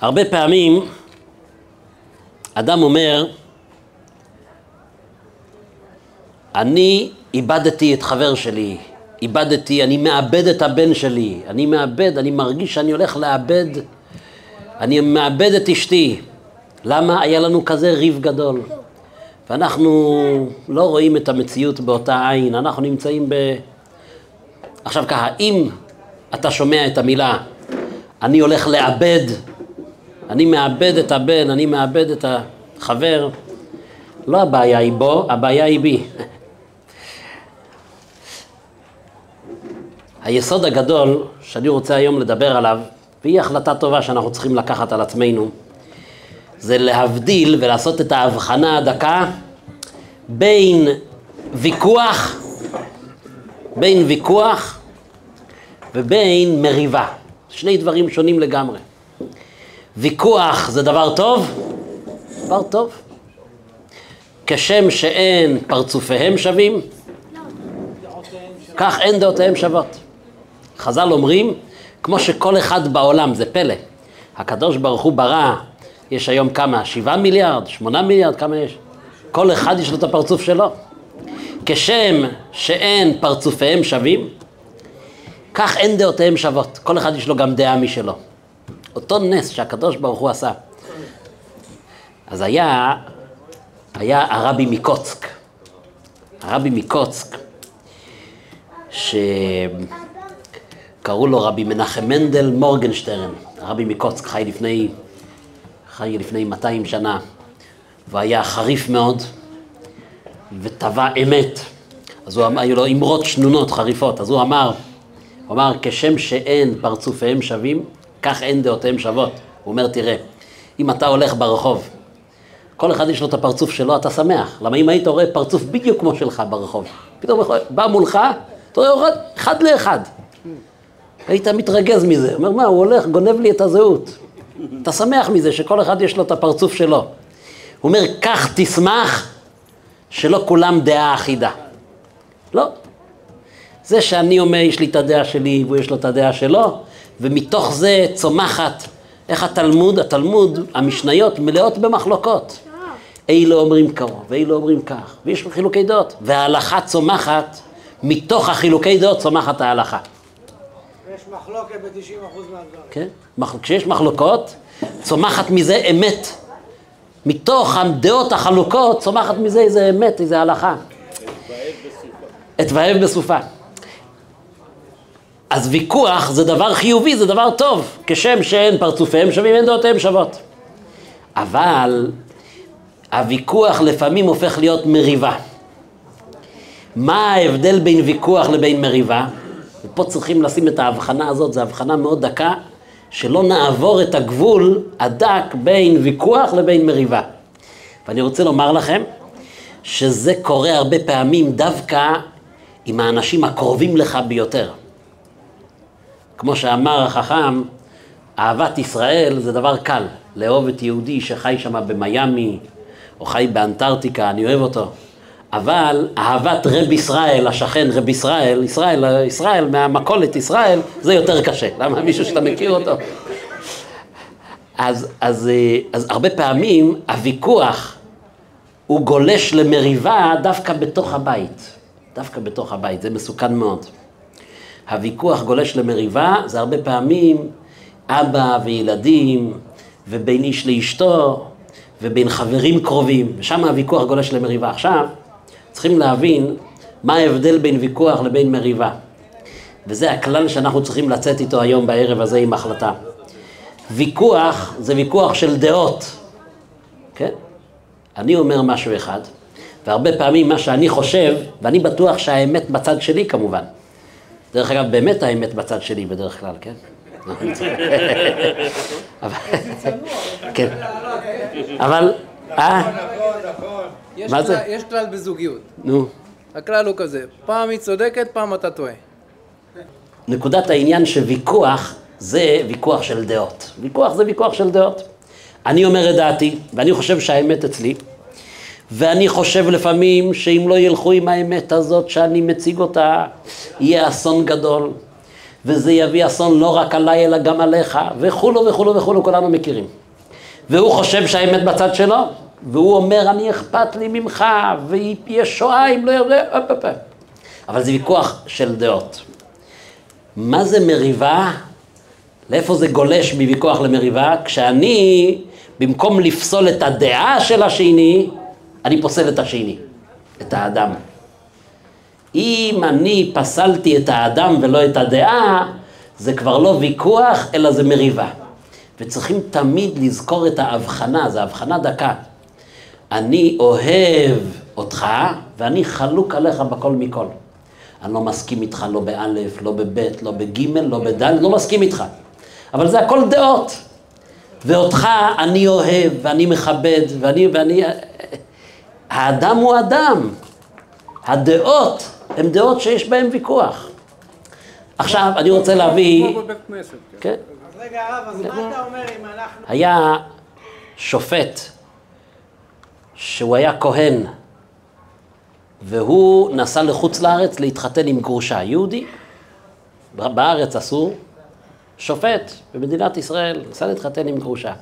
הרבה פעמים אדם אומר, אני איבדתי את חבר שלי, איבדתי, אני מאבד את הבן שלי, אני מאבד, אני מרגיש שאני הולך לאבד, אני מאבד את אשתי. למה היה לנו כזה ריב גדול? ואנחנו לא רואים את המציאות באותה עין, אנחנו נמצאים ב... עכשיו ככה, אם אתה שומע את המילה, אני הולך לאבד, אני מאבד את הבן, אני מאבד את החבר, לא הבעיה היא בו, הבעיה היא בי. היסוד הגדול שאני רוצה היום לדבר עליו, והיא החלטה טובה שאנחנו צריכים לקחת על עצמנו, זה להבדיל ולעשות את ההבחנה הדקה בין ויכוח, בין ויכוח ובין מריבה. שני דברים שונים לגמרי. ויכוח זה דבר טוב? דבר טוב. כשם שאין פרצופיהם שווים, כך אין דעותיהם שוות. חז"ל אומרים, כמו שכל אחד בעולם, זה פלא. הקדוש ברוך הוא ברא, יש היום כמה? שבעה מיליארד? שמונה מיליארד? כמה יש? כל אחד יש לו את הפרצוף שלו. כשם שאין פרצופיהם שווים, כך אין דעותיהם שוות. כל אחד יש לו גם דעה משלו. אותו נס שהקדוש ברוך הוא עשה. אז היה, היה הרבי מקוצק. הרבי מקוצק, שקראו לו רבי מנחם מנדל מורגנשטרן. הרבי מקוצק חי לפני, חי לפני 200 שנה, והיה חריף מאוד, וטבע אמת. אז הוא אמר, היו לו אמרות שנונות, חריפות. אז הוא אמר, הוא אמר, כשם שאין פרצופיהם שווים, כך אין דעותיהם שוות. הוא אומר, תראה, אם אתה הולך ברחוב, כל אחד יש לו את הפרצוף שלו, אתה שמח. למה אם היית רואה פרצוף בדיוק כמו שלך ברחוב, פתאום בא מולך, אתה רואה אחד לאחד. היית מתרגז מזה, אומר, מה, הוא הולך, גונב לי את הזהות. אתה שמח מזה שכל אחד יש לו את הפרצוף שלו. הוא אומר, כך תשמח שלא כולם דעה אחידה. לא. זה שאני אומר, יש לי את הדעה שלי והוא יש לו את הדעה שלו, ומתוך זה צומחת, איך התלמוד, התלמוד, המשניות מלאות במחלוקות. אלה אומרים כך, ואלה אומרים כך, ויש חילוקי דעות. וההלכה צומחת, מתוך החילוקי דעות צומחת ההלכה. יש מחלוקת ב-90% מהדברים. כן? כשיש מחלוקות, צומחת מזה אמת. מתוך הדעות החלוקות צומחת מזה איזה אמת, איזה הלכה. אתבהב בסופה. אז ויכוח זה דבר חיובי, זה דבר טוב, כשם שאין פרצופיהם שווים, אין דעותיהם שוות. אבל הוויכוח לפעמים הופך להיות מריבה. מה ההבדל בין ויכוח לבין מריבה? ופה צריכים לשים את ההבחנה הזאת, זו הבחנה מאוד דקה, שלא נעבור את הגבול הדק בין ויכוח לבין מריבה. ואני רוצה לומר לכם שזה קורה הרבה פעמים דווקא עם האנשים הקרובים לך ביותר. כמו שאמר החכם, אהבת ישראל זה דבר קל, לאהוב את יהודי שחי שם במיאמי, או חי באנטארקטיקה, אני אוהב אותו. אבל אהבת רב ישראל, השכן רב ישראל, ישראל, ישראל מהמכולת ישראל, זה יותר קשה. למה מישהו שאתה מכיר אותו? אז, אז, אז הרבה פעמים הוויכוח הוא גולש למריבה דווקא בתוך הבית. דווקא בתוך הבית, זה מסוכן מאוד. הוויכוח גולש למריבה, זה הרבה פעמים אבא וילדים, ובין איש לאשתו, ובין חברים קרובים, ושם הוויכוח גולש למריבה. עכשיו, צריכים להבין מה ההבדל בין ויכוח לבין מריבה. וזה הכלל שאנחנו צריכים לצאת איתו היום בערב הזה עם החלטה. ויכוח זה ויכוח של דעות, כן? אני אומר משהו אחד, והרבה פעמים מה שאני חושב, ואני בטוח שהאמת בצד שלי כמובן. דרך אגב, באמת האמת בצד שלי בדרך כלל, כן? כן. אבל, אה? מה זה? יש כלל בזוגיות. נו. הכלל הוא כזה, פעם היא צודקת, פעם אתה טועה. נקודת העניין שוויכוח זה ויכוח של דעות. ויכוח זה ויכוח של דעות. אני אומר את דעתי, ואני חושב שהאמת אצלי, ואני חושב לפעמים שאם לא ילכו עם האמת הזאת שאני מציג אותה, יהיה אסון גדול. וזה יביא אסון לא רק עליי אלא גם עליך, וכולו וכולו וכולו, כולנו מכירים. והוא חושב שהאמת בצד שלו, והוא אומר, אני אכפת לי ממך, ויהיה שואה אם לא יראה, אבל זה ויכוח של דעות. מה זה מריבה? לאיפה זה גולש מוויכוח למריבה? כשאני, במקום לפסול את הדעה של השני, אני פוסל את השני, את האדם. אם אני פסלתי את האדם ולא את הדעה, זה כבר לא ויכוח, אלא זה מריבה. וצריכים תמיד לזכור את ההבחנה, זו הבחנה דקה. אני אוהב אותך, ואני חלוק עליך בכל מכל. אני לא מסכים איתך לא באלף, לא בבית, לא בגימל, לא בדל, לא מסכים איתך. אבל זה הכל דעות. ואותך אני אוהב, ואני מכבד, ואני, ואני... האדם הוא אדם. הדעות הן דעות שיש בהן ויכוח. עכשיו, אני רוצה להביא... כמו בבית כנסת. כן. כן. אז רגע, הרב, אז מה אתה אומר אם אנחנו... היה שופט שהוא היה כהן והוא נסע לחוץ לארץ להתחתן עם גרושה יהודי. בארץ אסור, שופט במדינת ישראל נסע להתחתן עם גרושה.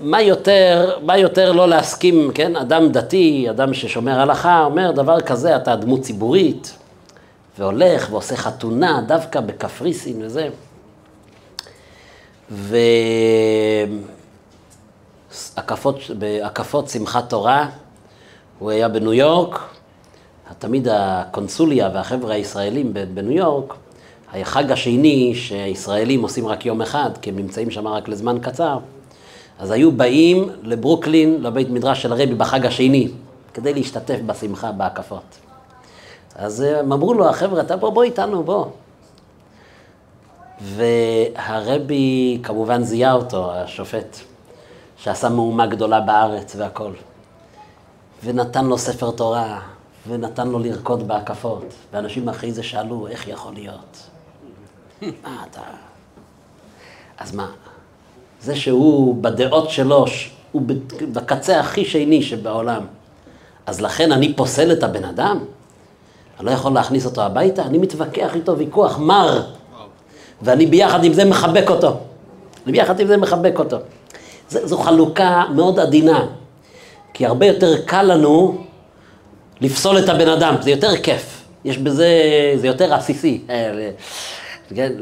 מה- יותר, מה יותר לא להסכים, כן? אדם דתי, אדם ששומר הלכה, אומר דבר כזה, אתה דמות ציבורית, והולך ועושה חתונה דווקא בקפריסין וזה. והקפות, שמחת תורה, הוא היה בניו יורק, תמיד הקונסוליה והחבר'ה הישראלים בניו יורק, החג השני שהישראלים עושים רק יום אחד, כי הם נמצאים שם רק לזמן קצר, אז היו באים לברוקלין, לבית מדרש של הרבי בחג השני, כדי להשתתף בשמחה בהקפות. אז הם אמרו לו, החבר'ה, אתה בוא, בוא איתנו, בוא. והרבי כמובן זיהה אותו, השופט, שעשה מהומה גדולה בארץ והכל. ונתן לו ספר תורה, ונתן לו לרקוד בהקפות. ואנשים אחרי זה שאלו, איך יכול להיות? מה אתה... אז מה? זה שהוא בדעות שלו, הוא בקצה הכי שני שבעולם. אז לכן אני פוסל את הבן אדם? אני לא יכול להכניס אותו הביתה? אני מתווכח איתו ויכוח מר. ואני ביחד עם זה מחבק אותו. אני ביחד עם זה מחבק אותו. ז- זו חלוקה מאוד עדינה. כי הרבה יותר קל לנו לפסול את הבן אדם, זה יותר כיף. יש בזה, זה יותר עסיסי. אה, כן,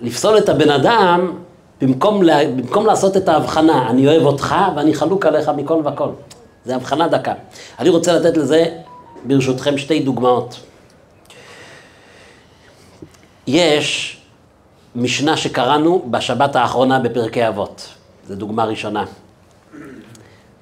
לפסול את הבן אדם, במקום, לה, במקום לעשות את ההבחנה, אני אוהב אותך ואני חלוק עליך מכל וכל. זה הבחנה דקה. אני רוצה לתת לזה, ברשותכם, שתי דוגמאות. יש משנה שקראנו בשבת האחרונה בפרקי אבות. זו דוגמה ראשונה.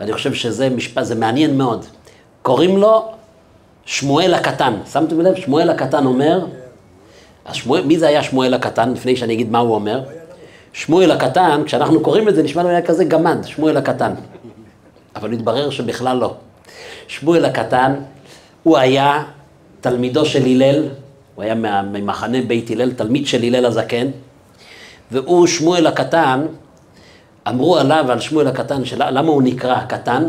ואני חושב שזה משפט, זה מעניין מאוד. קוראים לו שמואל הקטן. שמתם לב? שמואל הקטן אומר, אז שמואל, מי זה היה שמואל הקטן, לפני שאני אגיד מה הוא אומר? שמואל הקטן, כשאנחנו קוראים את זה, נשמע לנו היה כזה גמד, שמואל הקטן. אבל התברר שבכלל לא. שמואל הקטן, הוא היה תלמידו של הלל, הוא היה ממחנה בית הלל, תלמיד של הלל הזקן, והוא, שמואל הקטן, אמרו עליו, על שמואל הקטן, של, למה הוא נקרא הקטן?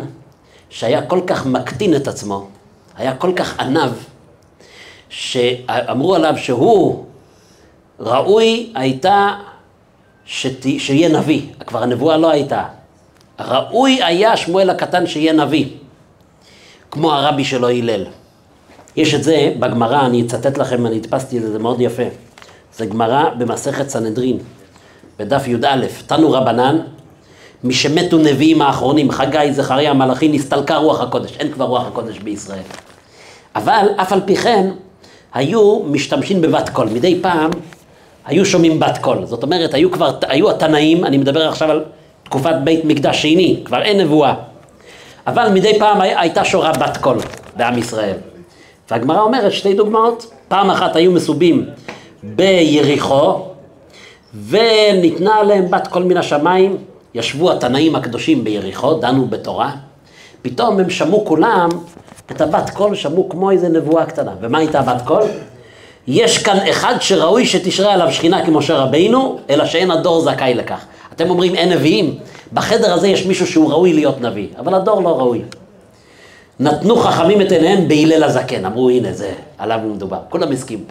שהיה כל כך מקטין את עצמו, היה כל כך עניו, שאמרו עליו שהוא ראוי הייתה שת, שיהיה נביא, כבר הנבואה לא הייתה. ראוי היה שמואל הקטן שיהיה נביא, כמו הרבי שלו הלל. יש את זה בגמרא, אני אצטט לכם, אני הדפסתי את זה, זה מאוד יפה. זה גמרא במסכת סנהדרין, בדף י"א, תנו רבנן, משמתו נביאים האחרונים, חגי, זכריה, מלאכי, נסתלקה רוח הקודש, אין כבר רוח הקודש בישראל. אבל אף על פי כן, היו משתמשים בבת קול. מדי פעם היו שומעים בת קול. זאת אומרת, היו כבר, היו התנאים, אני מדבר עכשיו על תקופת בית מקדש שני, כבר אין נבואה. אבל מדי פעם הי- הייתה שורה בת קול בעם ישראל. והגמרא אומרת שתי דוגמאות. פעם אחת היו מסובים ביריחו, וניתנה עליהם בת קול מן השמיים, ישבו התנאים הקדושים ביריחו, דנו בתורה, פתאום הם שמעו כולם את הבת קול, שמעו כמו איזה נבואה קטנה. ומה הייתה בת קול? יש כאן אחד שראוי שתשרה עליו שכינה כמשה רבינו, אלא שאין הדור זכאי לכך. אתם אומרים אין נביאים? בחדר הזה יש מישהו שהוא ראוי להיות נביא, אבל הדור לא ראוי. נתנו חכמים את עיניהם בהלל הזקן, אמרו הנה זה, עליו מדובר, כולם הסכימו.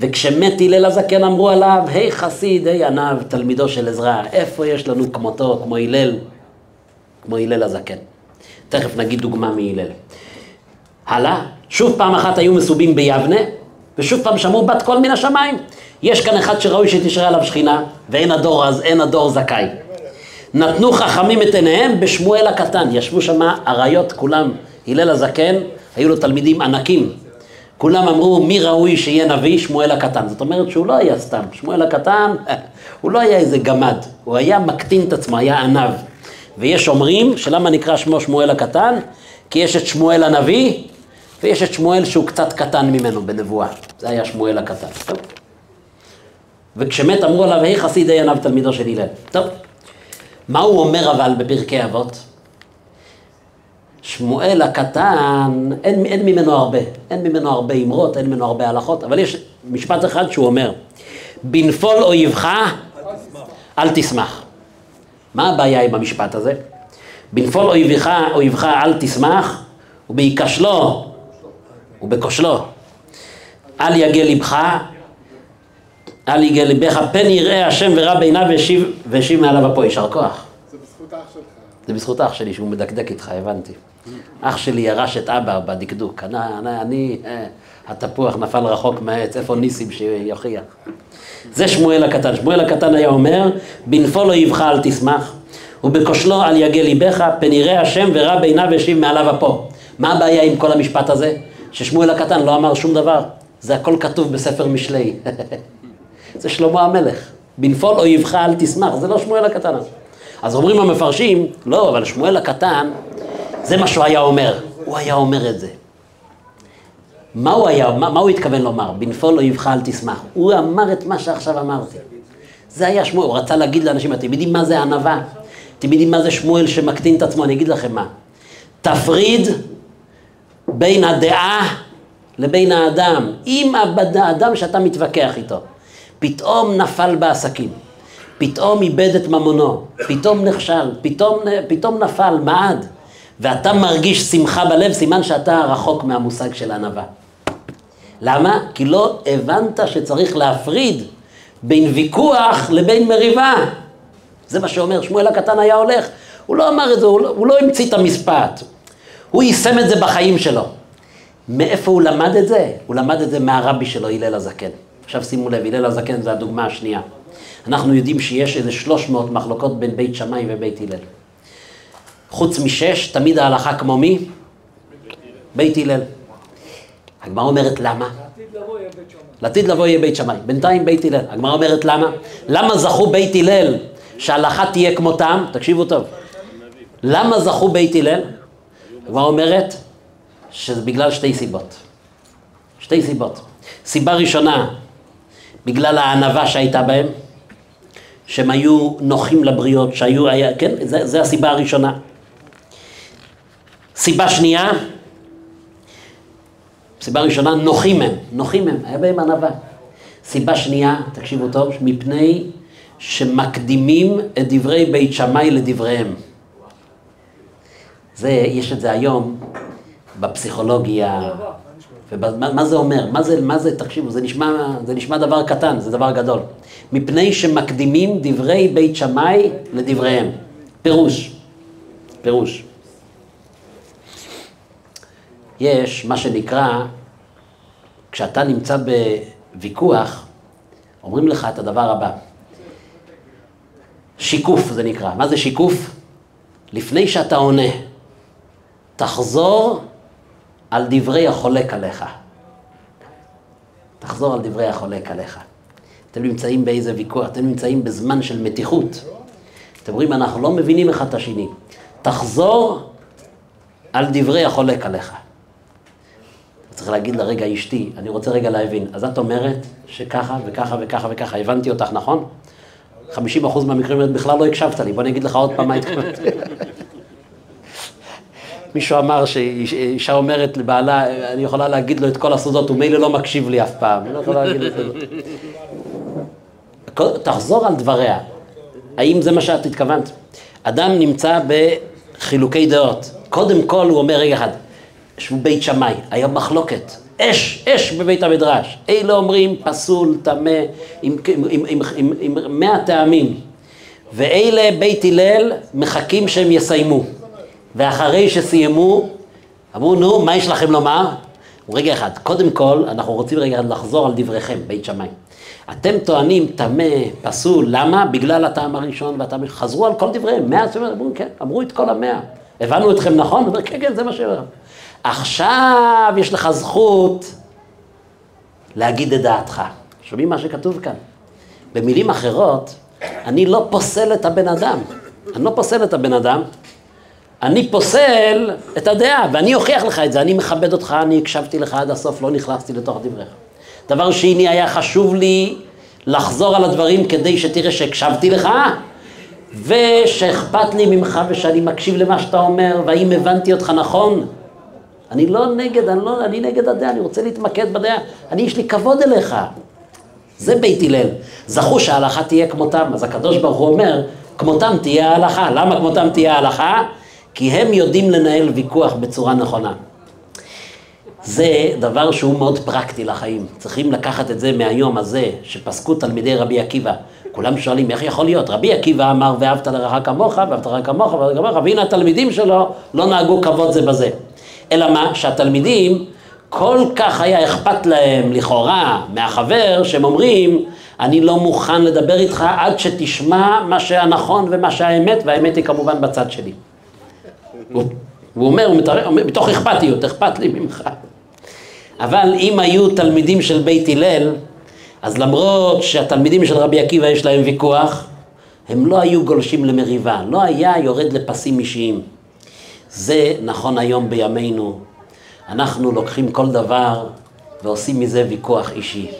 וכשמת הלל הזקן אמרו עליו, היי חסיד, היי עניו, תלמידו של עזרא, איפה יש לנו כמותו, כמו הלל, כמו הלל הזקן. תכף נגיד דוגמה מהלל. הלאה, שוב פעם אחת היו מסובים ביבנה, ושוב פעם שמעו בת קול מן השמיים. יש כאן אחד שראוי שתשרה עליו שכינה, ואין הדור אז, אין הדור זכאי. נתנו חכמים את עיניהם בשמואל הקטן, ישבו שם אריות כולם, הלל הזקן, היו לו תלמידים ענקים. כולם אמרו מי ראוי שיהיה נביא? שמואל הקטן. זאת אומרת שהוא לא היה סתם, שמואל הקטן, הוא לא היה איזה גמד, הוא היה מקטין את עצמו, היה עניו. ויש אומרים שלמה נקרא שמו שמואל הקטן? כי יש את שמואל הנביא ויש את שמואל שהוא קצת קטן ממנו בנבואה. זה היה שמואל הקטן. טוב. וכשמת אמרו עליו, היי חסיד עיניו תלמידו של הלל. טוב. מה הוא אומר אבל בפרקי אבות? שמואל הקטן, אין, אין ממנו הרבה, אין ממנו הרבה אמרות, אין ממנו הרבה הלכות, אבל יש משפט אחד שהוא אומר, בנפול אויבך, אל תשמח. מה הבעיה עם המשפט הזה? בנפול אויבך, אויבך אל תשמח, ובהיכשלו, ובכושלו. אל יגל לבך, אל יגל לבך, פן יראה השם ורע בעיניו והשיב, מעליו אפו, יישר כוח. זה בזכות אח שלך. זה בזכות אח שלי שהוא מדקדק איתך, הבנתי. אח שלי ירש את אבא בדקדוק. אני, אני, אני אה, התפוח נפל רחוק מהעץ, איפה ניסים שיוכיח? זה שמואל הקטן. שמואל הקטן היה אומר, בנפול אויבך אל תשמח, ובכושלו אל יגל ליבך, פן יראה השם ורע בעיניו והשיב מעליו אפו. מה הבעיה עם כל המשפט הזה? ששמואל הקטן לא אמר שום דבר. זה הכל כתוב בספר משלי. זה שלמה המלך. בנפול אויבך אל תשמח, זה לא שמואל הקטן. אז אומרים המפרשים, לא, אבל שמואל הקטן, זה מה שהוא היה אומר. הוא היה אומר את זה. מה הוא היה, מה, מה הוא התכוון לומר? בנפול אויבך אל תשמח. הוא אמר את מה שעכשיו אמרתי. זה היה שמואל, הוא רצה להגיד לאנשים, אתם יודעים מה זה ענווה? אתם יודעים מה זה שמואל שמקטין את עצמו? אני אגיד לכם מה. תפריד בין הדעה לבין האדם. אם האדם שאתה מתווכח איתו, פתאום נפל בעסקים, פתאום איבד את ממונו, פתאום נכשל, פתאום, פתאום נפל, מעד, ואתה מרגיש שמחה בלב, סימן שאתה רחוק מהמושג של ענווה. למה? כי לא הבנת שצריך להפריד בין ויכוח לבין מריבה. זה מה שאומר, שמואל הקטן היה הולך. הוא לא אמר את זה, הוא לא, הוא לא המציא את המשפט. הוא יישם את זה בחיים שלו. מאיפה הוא למד את זה? הוא למד את זה מהרבי שלו, הלל הזקן. עכשיו שימו לב, הלל הזקן זה הדוגמה השנייה. אנחנו יודעים שיש איזה 300 מחלוקות בין בית שמאי ובית הלל. חוץ משש, תמיד ההלכה כמו מי? בית הלל. הגמרא אומרת למה? לעתיד לבוא יהיה בית שמאי. בינתיים בית הלל. הגמרא אומרת למה? למה זכו בית הלל שההלכה תהיה כמותם? תקשיבו טוב. למה זכו בית הלל? הגמרא אומרת שזה בגלל שתי סיבות. שתי סיבות. סיבה ראשונה, בגלל הענווה שהייתה בהם, שהם היו נוחים לבריות, שהיו, היה, כן, זה, הסיבה הראשונה. סיבה שנייה, סיבה ראשונה, נוחים הם, נוחים הם, היה בהם ענווה. סיבה שנייה, תקשיבו טוב, מפני שמקדימים את דברי בית שמאי לדבריהם. זה, יש את זה היום בפסיכולוגיה. ומה מה זה אומר? מה זה, מה זה, תקשיבו, זה נשמע, זה נשמע דבר קטן, זה דבר גדול. מפני שמקדימים דברי בית שמאי לדבריהם. פירוש, פירוש. יש מה שנקרא, כשאתה נמצא בוויכוח, אומרים לך את הדבר הבא. שיקוף זה נקרא. מה זה שיקוף? לפני שאתה עונה, תחזור על דברי החולק עליך. תחזור על דברי החולק עליך. אתם נמצאים באיזה ויכוח, אתם נמצאים בזמן של מתיחות. אתם רואים, אנחנו לא מבינים אחד את השני. תחזור על דברי החולק עליך. צריך להגיד לרגע אשתי, אני רוצה רגע להבין, אז את אומרת שככה וככה וככה וככה, הבנתי אותך, נכון? 50% מהמקרים בכלל לא הקשבת לי, בוא אני אגיד לך עוד פעם מה התכוונת. מישהו אמר שאישה אומרת לבעלה, אני יכולה להגיד לו את כל הסודות, הוא מילא לא מקשיב לי אף פעם, לא. תחזור על דבריה, האם זה מה שאת התכוונת? אדם נמצא בחילוקי דעות, קודם כל הוא אומר רגע אחד, ישבו בית שמאי, היה מחלוקת, אש, אש בבית המדרש. אלה אומרים פסול, טמא, עם מאה טעמים. ואלה בית הלל מחכים שהם יסיימו. ואחרי שסיימו, אמרו, נו, מה יש לכם לומר? רגע אחד, קודם כל, אנחנו רוצים רגע לחזור על דבריכם, בית שמאי. אתם טוענים טמא, פסול, למה? בגלל הטעם הראשון והטעם הראשון. חזרו על כל דבריהם, מאה עצמם, אמרו, כן, אמרו את כל המאה. הבנו אתכם נכון? אומר, כן, כן, זה מה שאומר. עכשיו יש לך זכות להגיד את דעתך. שומעים מה שכתוב כאן? במילים אחרות, אני לא פוסל את הבן אדם. אני לא פוסל את הבן אדם, אני פוסל את הדעה, ואני אוכיח לך את זה. אני מכבד אותך, אני הקשבתי לך עד הסוף, לא נכנסתי לתוך דבריך. דבר שני, היה חשוב לי לחזור על הדברים כדי שתראה שהקשבתי לך, ושאכפת לי ממך ושאני מקשיב למה שאתה אומר, והאם הבנתי אותך נכון. אני לא נגד, אני, לא, אני נגד הדעה, אני רוצה להתמקד בדעה. אני, יש לי כבוד אליך. זה בית הלל. זכו שההלכה תהיה כמותם. אז הקדוש ברוך הוא אומר, כמותם תהיה ההלכה. למה כמותם תהיה ההלכה? כי הם יודעים לנהל ויכוח בצורה נכונה. זה דבר שהוא מאוד פרקטי לחיים. צריכים לקחת את זה מהיום הזה, שפסקו תלמידי רבי עקיבא. כולם שואלים, איך יכול להיות? רבי עקיבא אמר, ואהבת לרעך כמוך, ואהבת לרעך כמוך, ואהבת כמוך, והנה התלמידים שלו לא נהגו כבוד זה בזה. אלא מה? שהתלמידים, כל כך היה אכפת להם, לכאורה, מהחבר, שהם אומרים, אני לא מוכן לדבר איתך עד שתשמע מה שהנכון ומה שהאמת, והאמת היא כמובן בצד שלי. הוא, אומר, הוא מתאר, מתוך אכפתיות, אכפת לי ממך. אבל אם היו תלמידים של בית הלל, אז למרות שהתלמידים של רבי עקיבא יש להם ויכוח, הם לא היו גולשים למריבה, לא היה יורד לפסים אישיים. זה נכון היום בימינו. אנחנו לוקחים כל דבר ועושים מזה ויכוח אישי.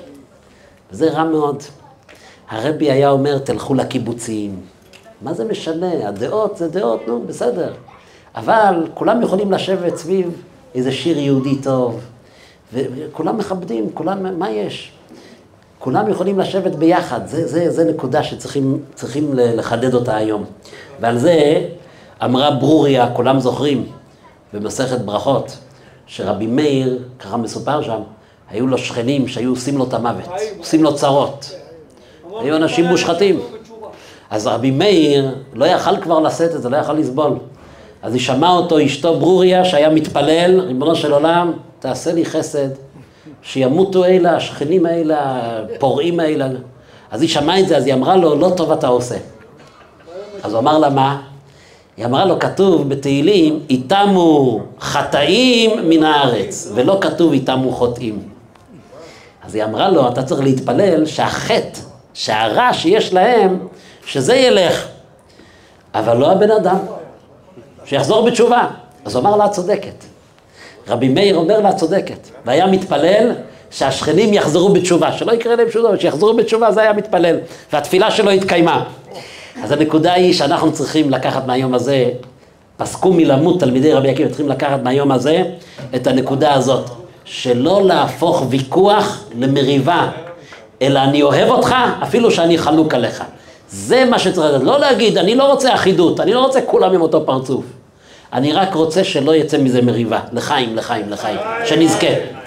וזה רע מאוד. הרבי היה אומר, תלכו לקיבוצים. מה זה משנה? הדעות זה דעות, נו, בסדר. אבל כולם יכולים לשבת סביב איזה שיר יהודי טוב, וכולם מכבדים, כולם, מה יש? כולם יכולים לשבת ביחד, זה, זה, זה נקודה שצריכים לחדד אותה היום. ועל זה אמרה ברוריה, כולם זוכרים, במסכת ברכות, שרבי מאיר, ככה מסופר שם, היו לו שכנים שהיו עושים לו את המוות, עושים לו צרות. היו אנשים מושחתים. אז רבי מאיר לא יכל כבר לשאת את זה, לא יכל לסבול. אז היא שמעה אותו, אשתו ברוריה, שהיה מתפלל, ריבונו של עולם, תעשה לי חסד, שימותו אלה, השכנים האלה, הפורעים האלה. אז היא שמעה את זה, אז היא אמרה לו, לא טוב אתה עושה. אז הוא אמר לה, מה? היא אמרה לו, כתוב בתהילים, איתמו חטאים מן הארץ, ולא כתוב איתמו חוטאים. אז היא אמרה לו, אתה צריך להתפלל שהחטא, שהרע שיש להם, שזה ילך. אבל לא הבן אדם. שיחזור בתשובה. אז הוא אמר לה, את צודקת. רבי מאיר אומר לה, את צודקת. והיה מתפלל שהשכנים יחזרו בתשובה, שלא יקרה להם שום דבר, שיחזרו בתשובה, זה היה מתפלל. והתפילה שלו התקיימה. אז הנקודה היא שאנחנו צריכים לקחת מהיום הזה, פסקו מלמות תלמידי רבי עקיבא, צריכים לקחת מהיום הזה את הנקודה הזאת, שלא להפוך ויכוח למריבה, אלא אני אוהב אותך אפילו שאני חלוק עליך. זה מה שצריך לדעת, לא להגיד, אני לא רוצה אחידות, אני לא רוצה כולם עם אותו פרצוף. אני רק רוצה שלא יצא מזה מריבה. לחיים, לחיים, לחיים. שנזכה.